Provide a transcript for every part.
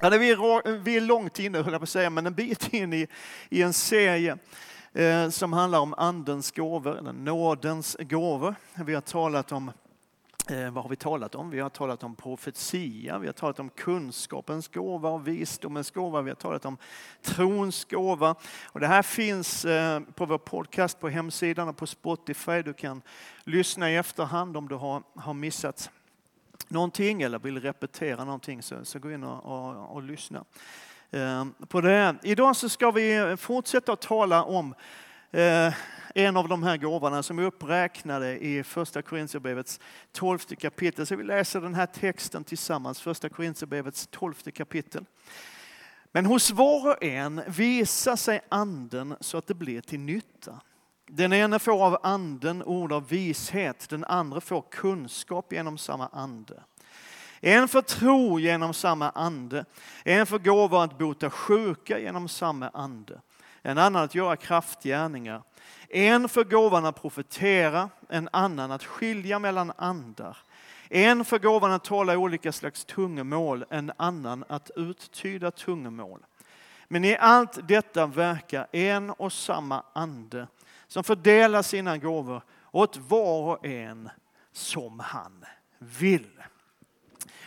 Ja, vi, är, vi är långt inne, höll jag på att säga, men en bit in i, i en serie eh, som handlar om andens gåvor, eller nådens gåvor. Vi har talat om Eh, vad har vi talat om? Vi har talat om profetia, vi har talat om kunskapens gåva och visdomens gåva, vi har talat om trons gåva. Och det här finns eh, på vår podcast på hemsidan och på Spotify. Du kan lyssna i efterhand om du har, har missat någonting eller vill repetera någonting så, så gå in och, och, och lyssna eh, på det. Idag så ska vi fortsätta att tala om eh, en av de här gåvorna som är uppräknade i första Korinthierbrevets tolfte kapitel. Så vi läser den här texten tillsammans, första Korinthierbrevets tolfte kapitel. Men hos var och en visar sig anden så att det blir till nytta. Den ene får av anden ord av vishet, den andra får kunskap genom samma ande. En får tro genom samma ande, en får gåva att bota sjuka genom samma ande, en annan att göra kraftgärningar, en för gåvan att profetera, en annan att skilja mellan andar. En för gåvan att tala olika slags tungomål, en annan att uttyda tungomål. Men i allt detta verkar en och samma ande som fördelar sina gåvor åt var och en som han vill.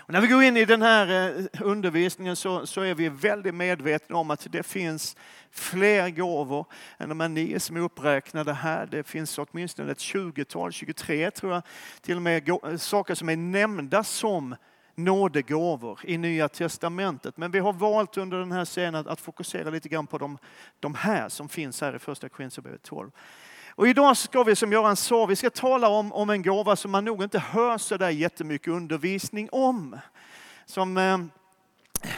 Och när vi går in i den här eh, undervisningen så, så är vi väldigt medvetna om att det finns fler gåvor än de här nio som är uppräknade här. Det finns åtminstone ett 20-tal, 23 tror jag, till och med saker som är nämnda som nådegåvor i Nya Testamentet. Men vi har valt under den här serien att fokusera lite grann på de, de här som finns här i första Korinthierbrevet 12. Och idag ska vi som Göran sa, vi ska tala om, om en gåva som man nog inte hör så där jättemycket undervisning om. Som, eh,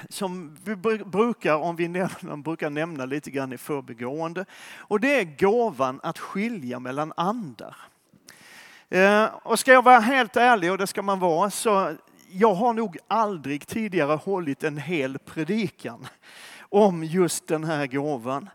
som vi brukar, om vi nämner, brukar nämna lite grann i förbigående. Och det är gåvan att skilja mellan andar. Eh, och ska jag vara helt ärlig, och det ska man vara, så jag har nog aldrig tidigare hållit en hel predikan om just den här gåvan.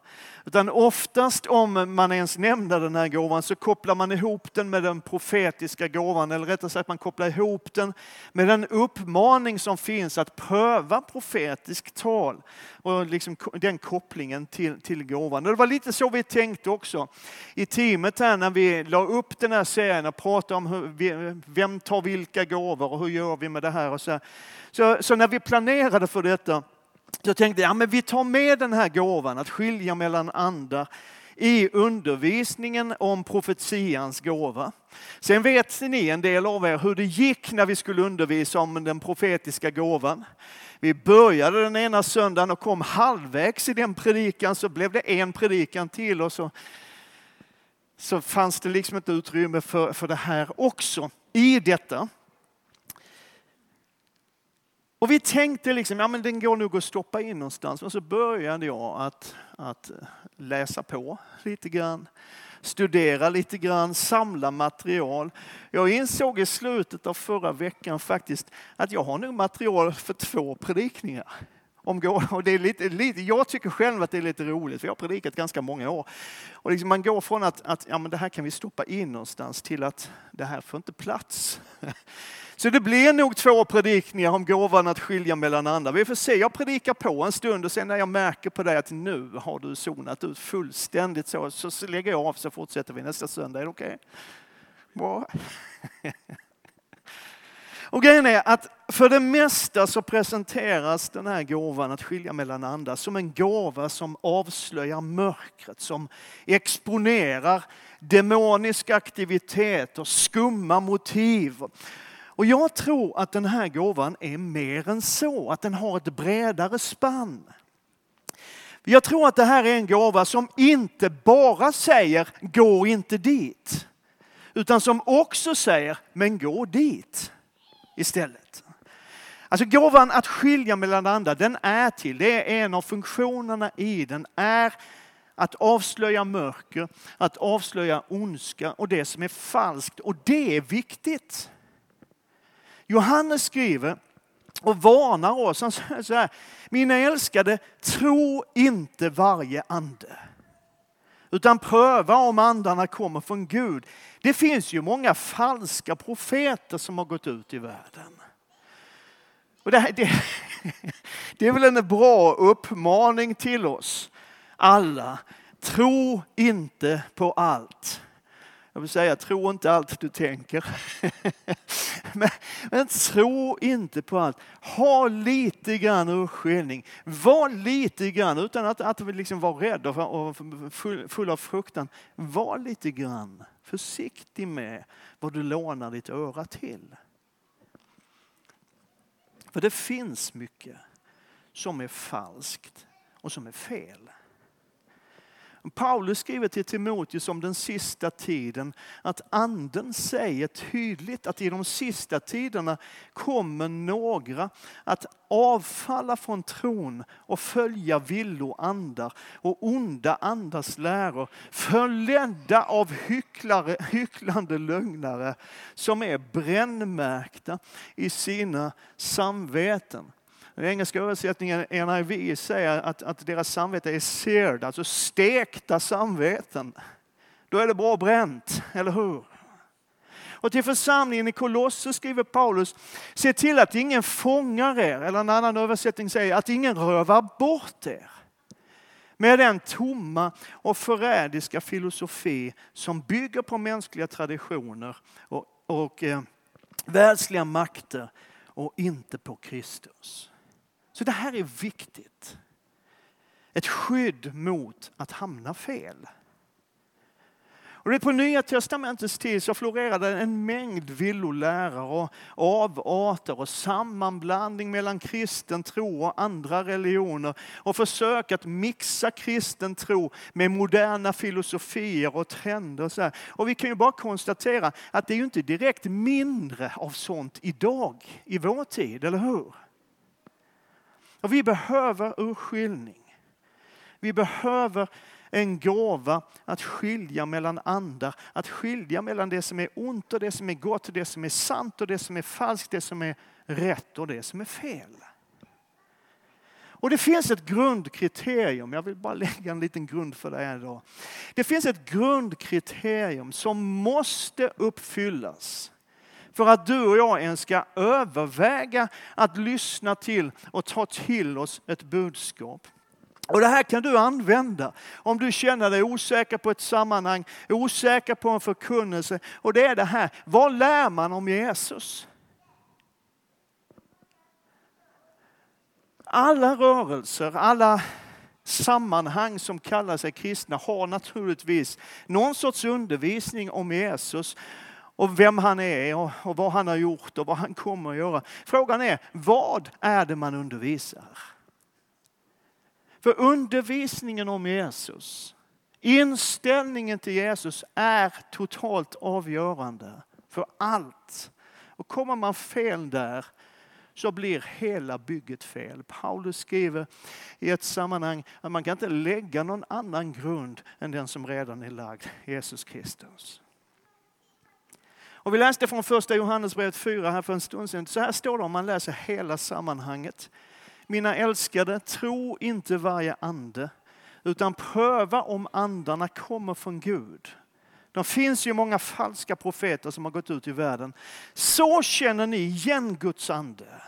Utan oftast om man ens nämner den här gåvan så kopplar man ihop den med den profetiska gåvan, eller rättare sagt man kopplar ihop den med den uppmaning som finns att pröva profetiskt tal och liksom den kopplingen till, till gåvan. Och det var lite så vi tänkte också i teamet här när vi la upp den här serien och pratade om hur, vem tar vilka gåvor och hur gör vi med det här och så, så, så när vi planerade för detta så jag tänkte, ja men vi tar med den här gåvan att skilja mellan andar i undervisningen om profetians gåva. Sen vet ni en del av er hur det gick när vi skulle undervisa om den profetiska gåvan. Vi började den ena söndagen och kom halvvägs i den predikan så blev det en predikan till och så, så fanns det liksom inte utrymme för, för det här också i detta. Och vi tänkte liksom, ja men den går nog att stoppa in någonstans. Men så började jag att, att läsa på lite grann, studera lite grann, samla material. Jag insåg i slutet av förra veckan faktiskt att jag har nog material för två predikningar. Och det är lite, lite, jag tycker själv att det är lite roligt, för jag har predikat ganska många år. Och liksom man går från att, att ja, men det här kan vi stoppa in någonstans till att det här får inte plats. Så det blir nog två predikningar om gåvan att skilja mellan andra. Vi får se, jag predikar på en stund och sen när jag märker på dig att nu har du zonat ut fullständigt så, så lägger jag av så fortsätter vi nästa söndag. Är det okej? Okay? Bra. Och grejen är att för det mesta så presenteras den här gåvan att skilja mellan andra som en gåva som avslöjar mörkret, som exponerar demonisk aktivitet och skumma motiv och jag tror att den här gåvan är mer än så, att den har ett bredare spann. Jag tror att det här är en gåva som inte bara säger gå inte dit, utan som också säger men gå dit istället. Alltså gåvan att skilja mellan andra, den är till, det är en av funktionerna i den, är att avslöja mörker, att avslöja ondska och det som är falskt. Och det är viktigt. Johannes skriver och varnar oss. Han säger så här, mina älskade, tro inte varje ande. Utan pröva om andarna kommer från Gud. Det finns ju många falska profeter som har gått ut i världen. Och det, det, Det är väl en bra uppmaning till oss alla. Tro inte på allt. Jag vill säga, tro inte allt du tänker. men, men, tro inte på allt. Ha lite grann urskiljning. Var lite grann, utan att, att liksom vara rädd och, full, full av fruktan. Var lite grann försiktig med vad du lånar ditt öra till. För det finns mycket som är falskt och som är fel. Paulus skriver till Timoteus om den sista tiden att anden säger tydligt att i de sista tiderna kommer några att avfalla från tron och följa villoandar och onda andars läror förledda av hycklare, hycklande lögnare som är brännmärkta i sina samveten. Den engelska översättningen NIV säger att, att deras samvete är seared, alltså stekta samveten. Då är det bra bränt, eller hur? Och till församlingen i Kolosser skriver Paulus, se till att ingen fångar er, eller en annan översättning säger att ingen rövar bort er. Med den tomma och förrädiska filosofi som bygger på mänskliga traditioner och, och eh, världsliga makter och inte på Kristus. Så det här är viktigt. Ett skydd mot att hamna fel. Och det på Nya Testamentets tid så florerade en mängd villolärare och avarter och sammanblandning mellan kristen tro och andra religioner och försök att mixa kristen tro med moderna filosofier och trender. Och, så här. och vi kan ju bara konstatera att det är ju inte direkt mindre av sånt idag i vår tid, eller hur? Och vi behöver urskiljning. Vi behöver en gåva att skilja mellan andar, att skilja mellan det som är ont och det som är gott, det som är sant och det som är falskt, det som är rätt och det som är fel. Och det finns ett grundkriterium, jag vill bara lägga en liten grund för det här idag. Det finns ett grundkriterium som måste uppfyllas för att du och jag ens ska överväga att lyssna till och ta till oss ett budskap. Och Det här kan du använda om du känner dig osäker på ett sammanhang, osäker på en förkunnelse. Och det är det här, vad lär man om Jesus? Alla rörelser, alla sammanhang som kallar sig kristna har naturligtvis någon sorts undervisning om Jesus och vem han är och, och vad han har gjort och vad han kommer att göra. Frågan är, vad är det man undervisar? För undervisningen om Jesus, inställningen till Jesus är totalt avgörande för allt. Och kommer man fel där så blir hela bygget fel. Paulus skriver i ett sammanhang att man kan inte lägga någon annan grund än den som redan är lagd, Jesus Kristus. Och vi läste från första Johannesbrevet 4 här för en stund sedan. Så här står det om man läser hela sammanhanget. Mina älskade, tro inte varje ande, utan pröva om andarna kommer från Gud. Det finns ju många falska profeter som har gått ut i världen. Så känner ni igen Guds ande.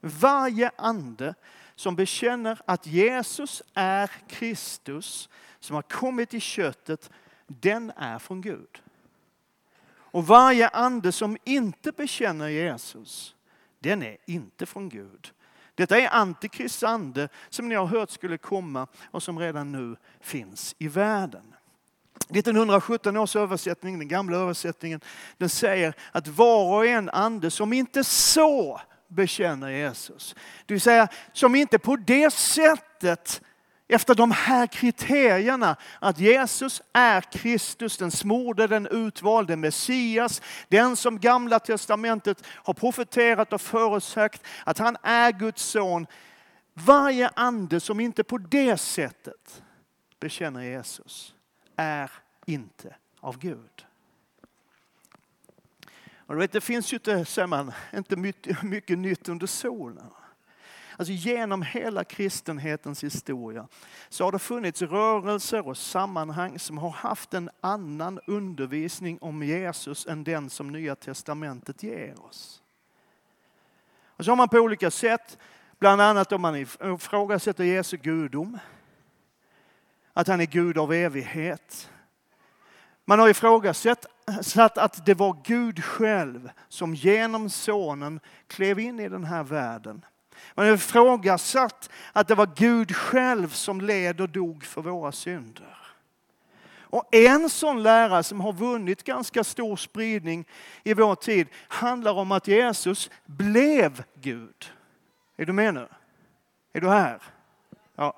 Varje ande som bekänner att Jesus är Kristus, som har kommit i köttet, den är från Gud. Och varje ande som inte bekänner Jesus, den är inte från Gud. Detta är Antikrists ande som ni har hört skulle komma och som redan nu finns i världen. 1917 års översättning, den gamla översättningen, den säger att var och en ande som inte så bekänner Jesus, det vill säga som inte på det sättet efter de här kriterierna att Jesus är Kristus, den smorde, den utvalde Messias, den som gamla testamentet har profeterat och förutsagt att han är Guds son. Varje ande som inte på det sättet bekänner Jesus är inte av Gud. Och du vet, det finns ju inte, säger man, inte mycket, mycket nytt under solen. Alltså genom hela kristenhetens historia så har det funnits rörelser och sammanhang som har haft en annan undervisning om Jesus än den som Nya Testamentet ger oss. Och så har man på olika sätt Bland annat om man ifrågasätter Jesu gudom. Att han är Gud av evighet. Man har ifrågasatt att det var Gud själv som genom sonen klev in i den här världen. Man har ifrågasatt att det var Gud själv som led och dog för våra synder. Och en sån lära som har vunnit ganska stor spridning i vår tid handlar om att Jesus blev Gud. Är du med nu? Är du här? Ja.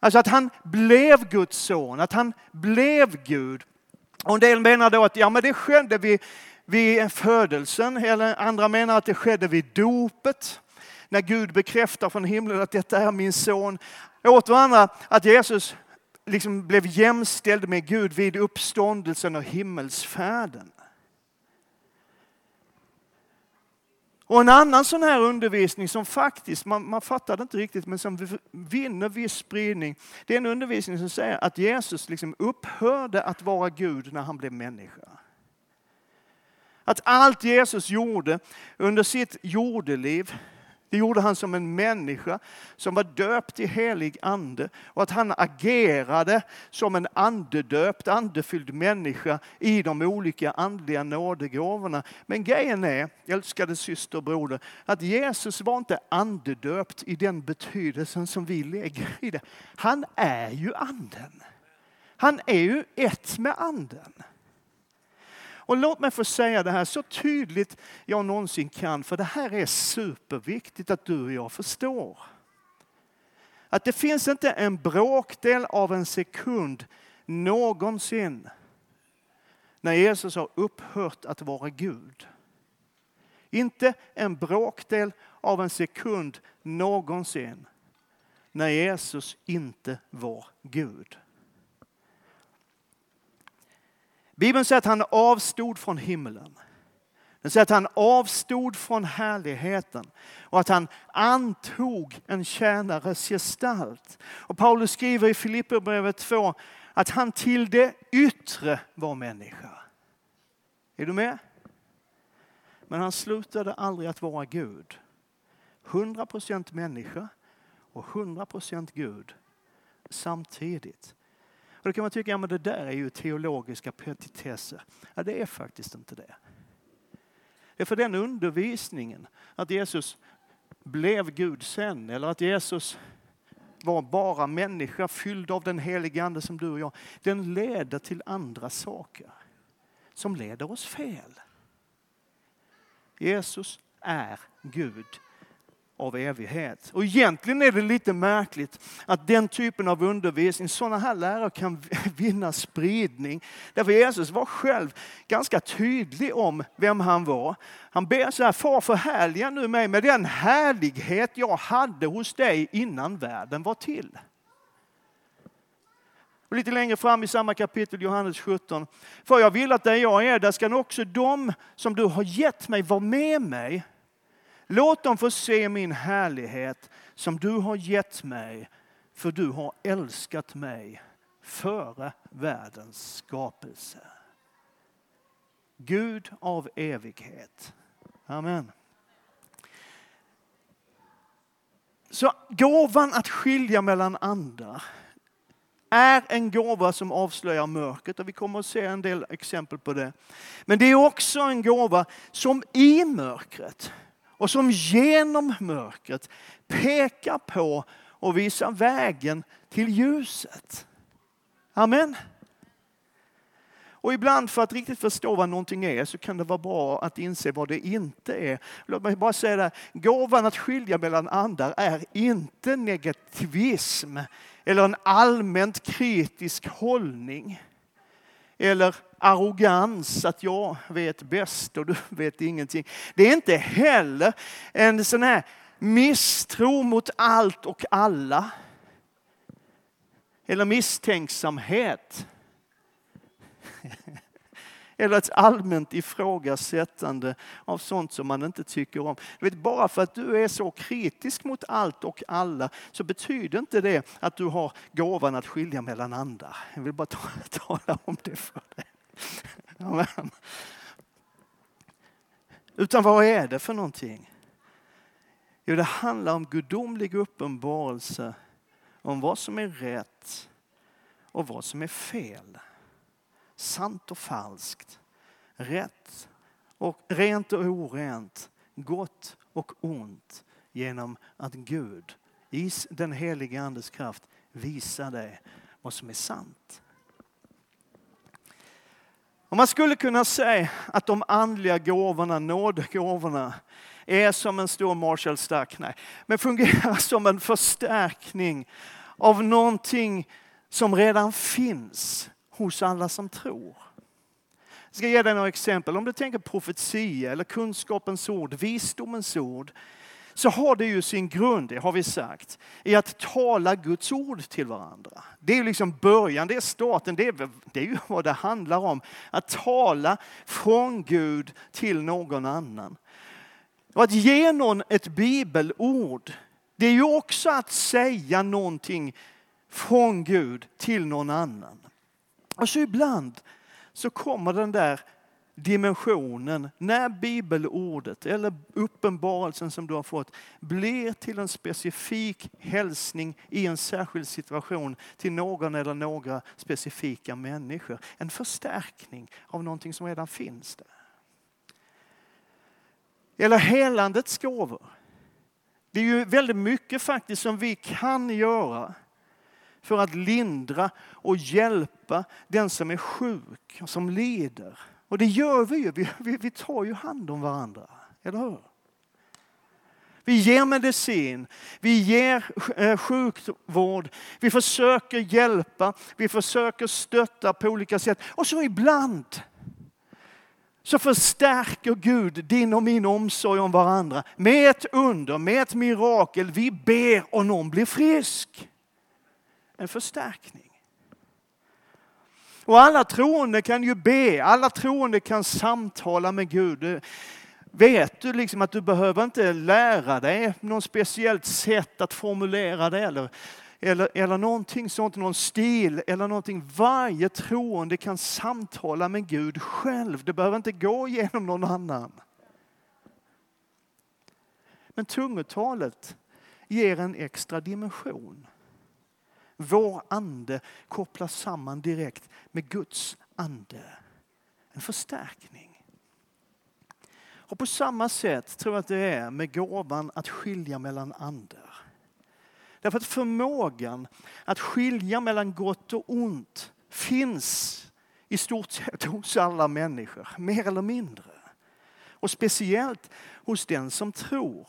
Alltså att han blev Guds son, att han blev Gud. Och en del menar då att ja, men det skedde vid, vid födelsen, eller andra menar att det skedde vid dopet. När Gud bekräftar från himlen att detta är min son. Åter andra att Jesus liksom blev jämställd med Gud vid uppståndelsen och himmelsfärden. Och en annan sån här undervisning som faktiskt, man, man fattar det inte riktigt, men som vinner viss spridning. Det är en undervisning som säger att Jesus liksom upphörde att vara Gud när han blev människa. Att allt Jesus gjorde under sitt jordeliv det gjorde han som en människa som var döpt i helig ande och att han agerade som en andedöpt, andefylld människa i de olika andliga nådegåvorna. Men grejen är, älskade syster och broder, att Jesus var inte andedöpt i den betydelsen som vi lägger i det. Han är ju anden. Han är ju ett med anden. Och låt mig få säga det här så tydligt jag någonsin kan, för det här är superviktigt att du och jag förstår. Att det finns inte en bråkdel av en sekund någonsin när Jesus har upphört att vara Gud. Inte en bråkdel av en sekund någonsin när Jesus inte var Gud. Bibeln säger att han avstod från himlen. Den säger att han avstod från härligheten och att han antog en tjänares gestalt. Och Paulus skriver i Filipperbrevet 2 att han till det yttre var människa. Är du med? Men han slutade aldrig att vara Gud. 100% människa och 100% Gud samtidigt. Och då kan man tycka, ja men det där är ju teologiska petitesser. Ja, det är faktiskt inte det. Det är för den undervisningen, att Jesus blev Gud sen, eller att Jesus var bara människa fylld av den helige Ande som du och jag. Den leder till andra saker som leder oss fel. Jesus är Gud av evighet. Och egentligen är det lite märkligt att den typen av undervisning, sådana här lärare kan vinna spridning. Därför Jesus var själv ganska tydlig om vem han var. Han ber så här, far förhärliga nu mig med den härlighet jag hade hos dig innan världen var till. Och lite längre fram i samma kapitel, Johannes 17. För jag vill att där jag är, där ska också de som du har gett mig vara med mig Låt dem få se min härlighet som du har gett mig, för du har älskat mig före världens skapelse. Gud av evighet. Amen. Så gåvan att skilja mellan andra är en gåva som avslöjar mörkret och vi kommer att se en del exempel på det. Men det är också en gåva som i mörkret och som genom mörkret pekar på och visar vägen till ljuset. Amen. Och ibland för att riktigt förstå vad någonting är så kan det vara bra att inse vad det inte är. Låt mig bara säga det, gåvan att skilja mellan andar är inte negativism eller en allmänt kritisk hållning. Eller arrogans, att jag vet bäst och du vet ingenting. Det är inte heller en sån här misstro mot allt och alla. Eller misstänksamhet. Eller ett allmänt ifrågasättande av sånt som man inte tycker om. Du vet, bara för att du är så kritisk mot allt och alla så betyder inte det att du har gåvan att skilja mellan andra. Jag vill bara tala om det för dig. Amen. Utan vad är det för någonting? Jo, det handlar om gudomlig uppenbarelse om vad som är rätt och vad som är fel. Sant och falskt. Rätt och rent och orent. Gott och ont. Genom att Gud i den heliga Andes kraft visar dig vad som är sant. Och man skulle kunna säga att de andliga gåvorna, nådegåvorna, är som en stor Marshall Stack, nej, men fungerar som en förstärkning av någonting som redan finns hos alla som tror. Jag ska ge dig några exempel. Om du tänker profetia eller kunskapens ord, visdomens ord, så har det ju sin grund, det har vi sagt, i att tala Guds ord till varandra. Det är liksom början, det är starten, det är, det är ju vad det handlar om. Att tala från Gud till någon annan. Och att ge någon ett bibelord, det är ju också att säga någonting från Gud till någon annan. Och så ibland så kommer den där dimensionen när bibelordet eller uppenbarelsen som du har fått blir till en specifik hälsning i en särskild situation till någon eller några specifika människor. En förstärkning av någonting som redan finns där. Eller helandets gåvor. Det är ju väldigt mycket faktiskt som vi kan göra för att lindra och hjälpa den som är sjuk och som lider. Och det gör vi ju. Vi, vi, vi tar ju hand om varandra. Eller hur? Vi ger medicin, vi ger eh, sjukvård, vi försöker hjälpa, vi försöker stötta på olika sätt. Och så ibland så förstärker Gud din och min omsorg om varandra med ett under, med ett mirakel. Vi ber och någon blir frisk. En förstärkning. Och alla troende kan ju be, alla troende kan samtala med Gud. Vet du liksom att du behöver inte lära dig något speciellt sätt att formulera det eller, eller, eller någonting sånt, någon stil eller någonting. Varje troende kan samtala med Gud själv. Det behöver inte gå genom någon annan. Men tungotalet ger en extra dimension. Vår ande kopplas samman direkt med Guds ande. En förstärkning. Och på samma sätt tror jag att det är med gåvan att skilja mellan andar. Därför att förmågan att skilja mellan gott och ont finns i stort sett hos alla människor, mer eller mindre. Och speciellt hos den som tror.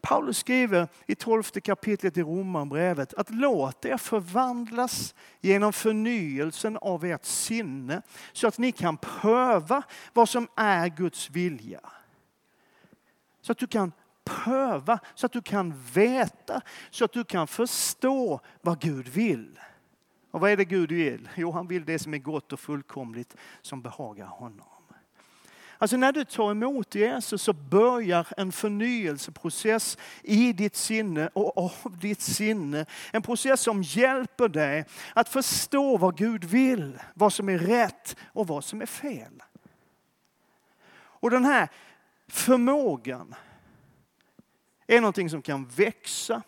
Paulus skriver i tolfte kapitlet i Romarbrevet att låt er förvandlas genom förnyelsen av ert sinne så att ni kan pröva vad som är Guds vilja. Så att du kan pröva, så att du kan veta, så att du kan förstå vad Gud vill. Och vad är det Gud vill? Jo, han vill det som är gott och fullkomligt som behagar honom. Alltså när du tar emot Jesus så börjar en förnyelseprocess i ditt sinne och av ditt sinne. En process som hjälper dig att förstå vad Gud vill, vad som är rätt och vad som är fel. Och den här förmågan är någonting som kan växa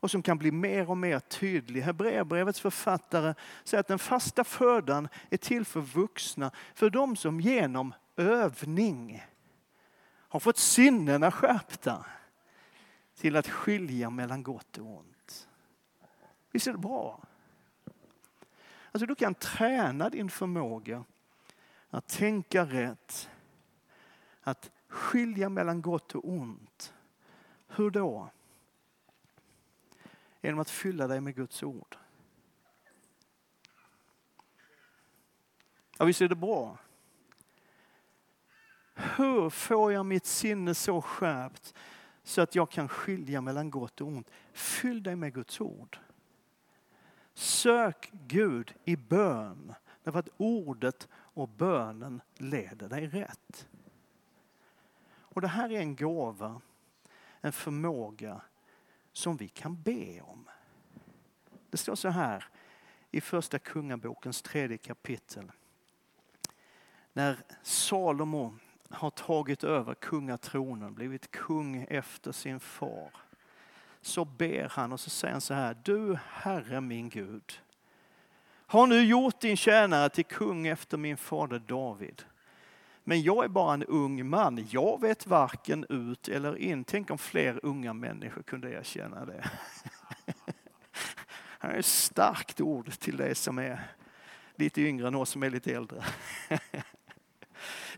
och som kan bli mer och mer tydlig. Hebreerbrevets författare säger att den fasta födan är till för vuxna, för de som genom övning har fått sinnena skärpta till att skilja mellan gott och ont. Visst är det bra? Alltså du kan träna din förmåga att tänka rätt, att skilja mellan gott och ont. Hur då? Genom att fylla dig med Guds ord. Ja, visst är det bra? Hur får jag mitt sinne så skärpt så att jag kan skilja mellan gott och ont? Fyll dig med Guds ord. Sök Gud i bön. Därför att ordet och bönen leder dig rätt. Och det här är en gåva, en förmåga som vi kan be om. Det står så här i första kungabokens tredje kapitel. När Salomo har tagit över kungatronen, blivit kung efter sin far, så ber han och så säger han så här, du Herre min Gud, har nu gjort din tjänare till kung efter min fader David. Men jag är bara en ung man, jag vet varken ut eller in. Tänk om fler unga människor kunde erkänna det. Det är ett starkt ord till dig som är lite yngre än oss som är lite äldre.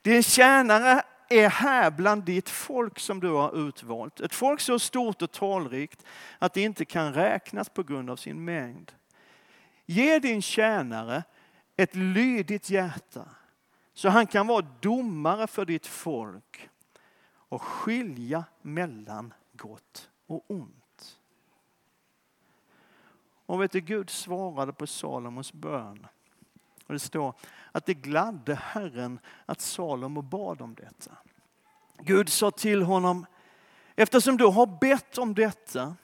Din tjänare är här bland ditt folk som du har utvalt. Ett folk så stort och talrikt att det inte kan räknas på grund av sin mängd. Ge din tjänare ett lydigt hjärta så han kan vara domare för ditt folk och skilja mellan gott och ont. Och vet du, Gud svarade på Salomos bön. Och det står att det gladde Herren att Salomo bad om detta. Gud sa till honom, eftersom du har bett om detta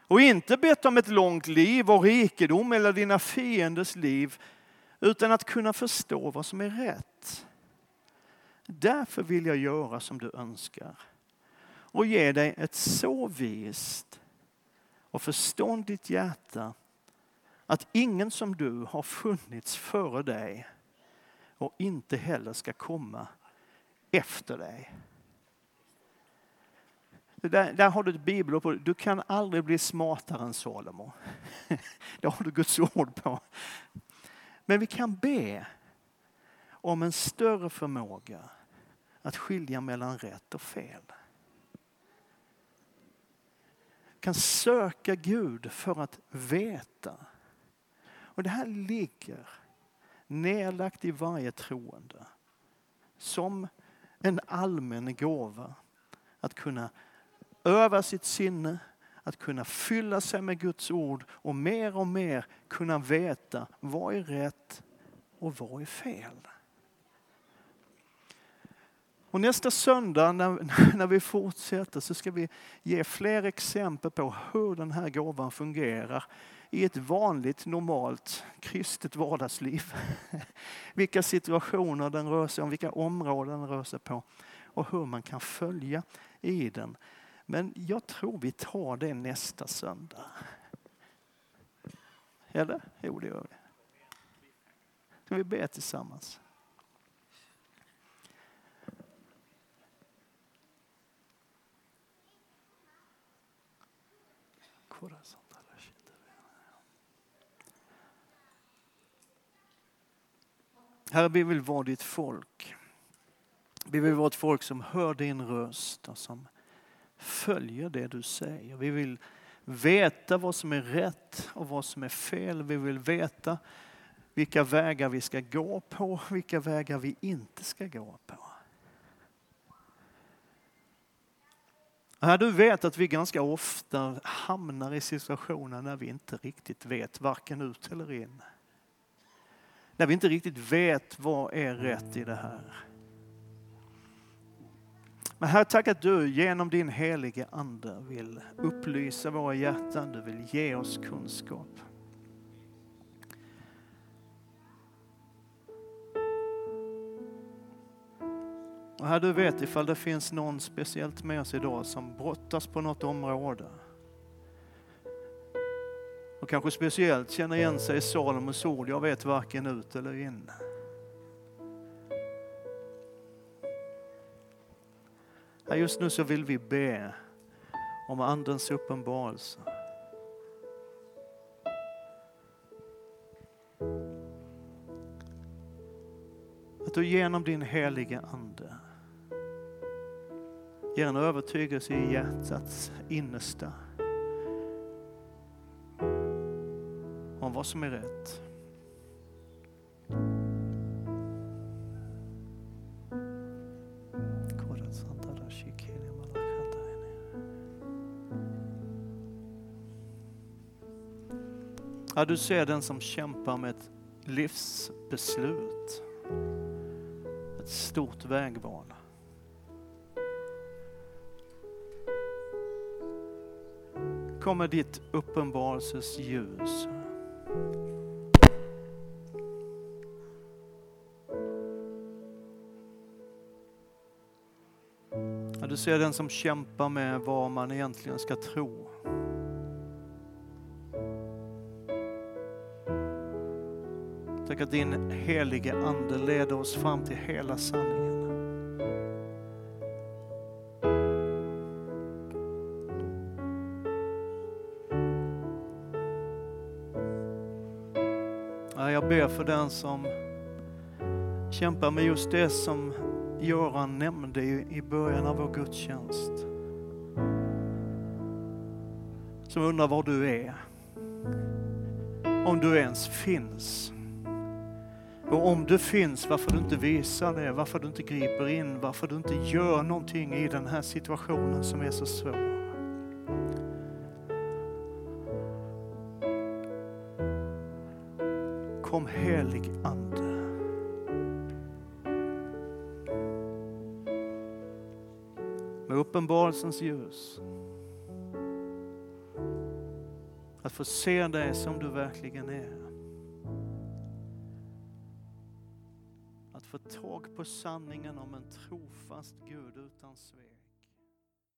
och inte bett om ett långt liv och rikedom eller dina fienders liv utan att kunna förstå vad som är rätt. Därför vill jag göra som du önskar och ge dig ett så vist och förståndigt hjärta att ingen som du har funnits före dig och inte heller ska komma efter dig. Där, där, har du ett bibelord på. Du kan aldrig bli smartare än Salomo. Det har du Guds ord på. Men vi kan be om en större förmåga att skilja mellan rätt och fel. Vi kan söka Gud för att veta. Och det här ligger nedlagt i varje troende som en allmän gåva att kunna öva sitt sinne, att kunna fylla sig med Guds ord och mer och mer kunna veta vad är rätt och vad är fel. Och nästa söndag när, när vi fortsätter så ska vi ge fler exempel på hur den här gåvan fungerar i ett vanligt, normalt, kristet vardagsliv. Vilka situationer den rör sig om, vilka områden den rör sig på och hur man kan följa i den. Men jag tror vi tar det nästa söndag. Eller? Jo, det gör vi. Ska vi be tillsammans? Herre, vi vill vara ditt folk. Vi vill vara ett folk som hör din röst och som följer det du säger. Vi vill veta vad som är rätt och vad som är fel. Vi vill veta vilka vägar vi ska gå på, vilka vägar vi inte ska gå på. Här du vet att vi ganska ofta hamnar i situationer när vi inte riktigt vet varken ut eller in. När vi inte riktigt vet vad är rätt i det här. Men Herre, tack att du genom din helige Ande vill upplysa våra hjärtan, du vill ge oss kunskap. Och här du vet ifall det finns någon speciellt med oss idag som brottas på något område. Och kanske speciellt känner igen sig i Salomos ord, jag vet varken ut eller in. Just nu så vill vi be om Andens uppenbarelse. Att du genom din heliga Ande ger en övertygelse i hjärtats innersta vad som är rätt. Ja, du ser den som kämpar med ett livsbeslut. Ett stort vägval. kommer ditt uppenbarelses ljus. Du ser den som kämpar med vad man egentligen ska tro. Tack att din helige Ande leder oss fram till hela sanningen. Jag ber för den som kämpar med just det som Göran nämnde i början av vår gudstjänst. Som undrar var du är. Om du ens finns. Och om du finns, varför du inte visar det, varför du inte griper in, varför du inte gör någonting i den här situationen som är så svår. Kom helig Ande. Med uppenbarelsens ljus. Att få se dig som du verkligen är. Att få tag på sanningen om en trofast Gud utan svek.